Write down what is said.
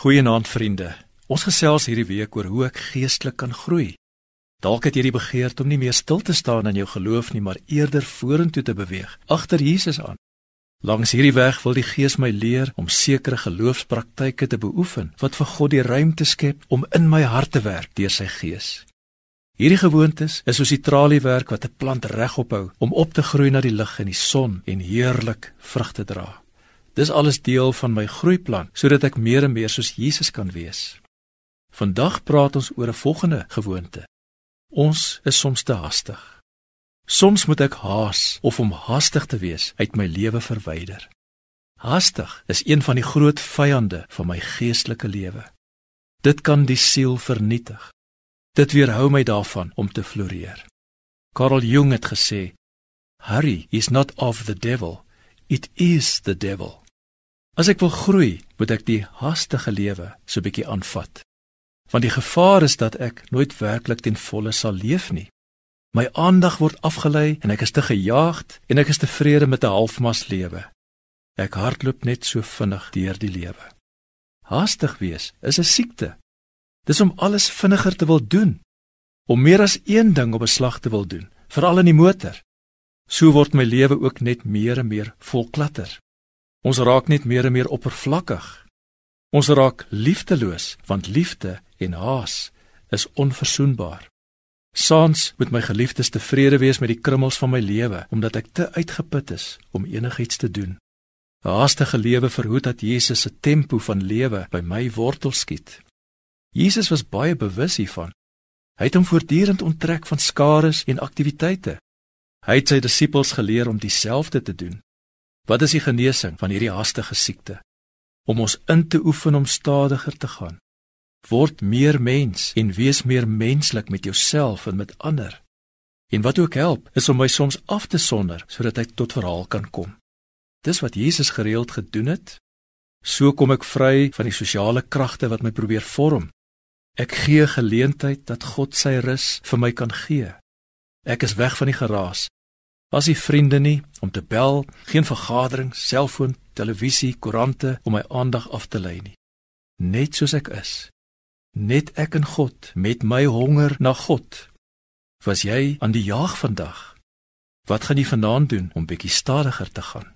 Goeienaand vriende. Ons gesels hierdie week oor hoe ek geestelik kan groei. Dalk het jy die begeerte om nie meer stil te staan in jou geloof nie, maar eerder vorentoe te beweeg, agter Jesus aan. Langs hierdie weg wil die Gees my leer om sekere geloofspraktyke te beoefen wat vir God die ruimte skep om in my hart te werk deur sy Gees. Hierdie gewoontes is soos die traliewerk wat 'n plant regop hou om op te groei na die lig en die son en heerlik vrug te dra. Dis alles deel van my groeiplan sodat ek meer en meer soos Jesus kan wees. Vandag praat ons oor 'n volgende gewoonte. Ons is soms te haastig. Soms moet ek haas of om haastig te wees uit my lewe verwyder. Haastig is een van die groot vyande van my geestelike lewe. Dit kan die siel vernietig. Dit weerhou my daarvan om te floreer. Karl Jung het gesê: "Hurry is not of the devil, it is the devil." As ek wil groei, moet ek die haastige lewe so bietjie aanvat. Want die gevaar is dat ek nooit werklik ten volle sal leef nie. My aandag word afgelei en ek is te gejaagd en ek is tevrede met 'n halfmas lewe. Ek hardloop net so vinnig deur die lewe. Haastig wees is 'n siekte. Dis om alles vinniger te wil doen, om meer as een ding op 'n slag te wil doen, veral in die motor. So word my lewe ook net meer en meer vol klatter. Ons raak net meer en meer oppervlakkig. Ons raak liefdeloos want liefde en haas is onverzoenbaar. Saans moet my geliefdes tevrede wees met die krummels van my lewe omdat ek te uitgeput is om enigiets te doen. 'n Haastige lewe verhoed dat Jesus se tempo van lewe by my wortel skiet. Jesus was baie bewus hiervan. Hy het hom voortdurend onttrek van skares en aktiwiteite. Hy het sy disippels geleer om dieselfde te doen. Wat is die genesing van hierdie haastige siekte? Om ons in te oefen om stadiger te gaan. Word meer mens en wees meer menslik met jouself en met ander. En wat ook help, is om my soms af te sonder sodat ek tot verhaal kan kom. Dis wat Jesus gereeld gedoen het. So kom ek vry van die sosiale kragte wat my probeer vorm. Ek gee geleentheid dat God sy rus vir my kan gee. Ek is weg van die geraas Was hy vriende nie om te bel, geen vergadering, selfoon, televisie, koerante om my aandag af te lei nie. Net soos ek is. Net ek en God met my honger na God. Was jy aan die jag vandag? Wat gaan jy vanaand doen om bietjie stadiger te gaan?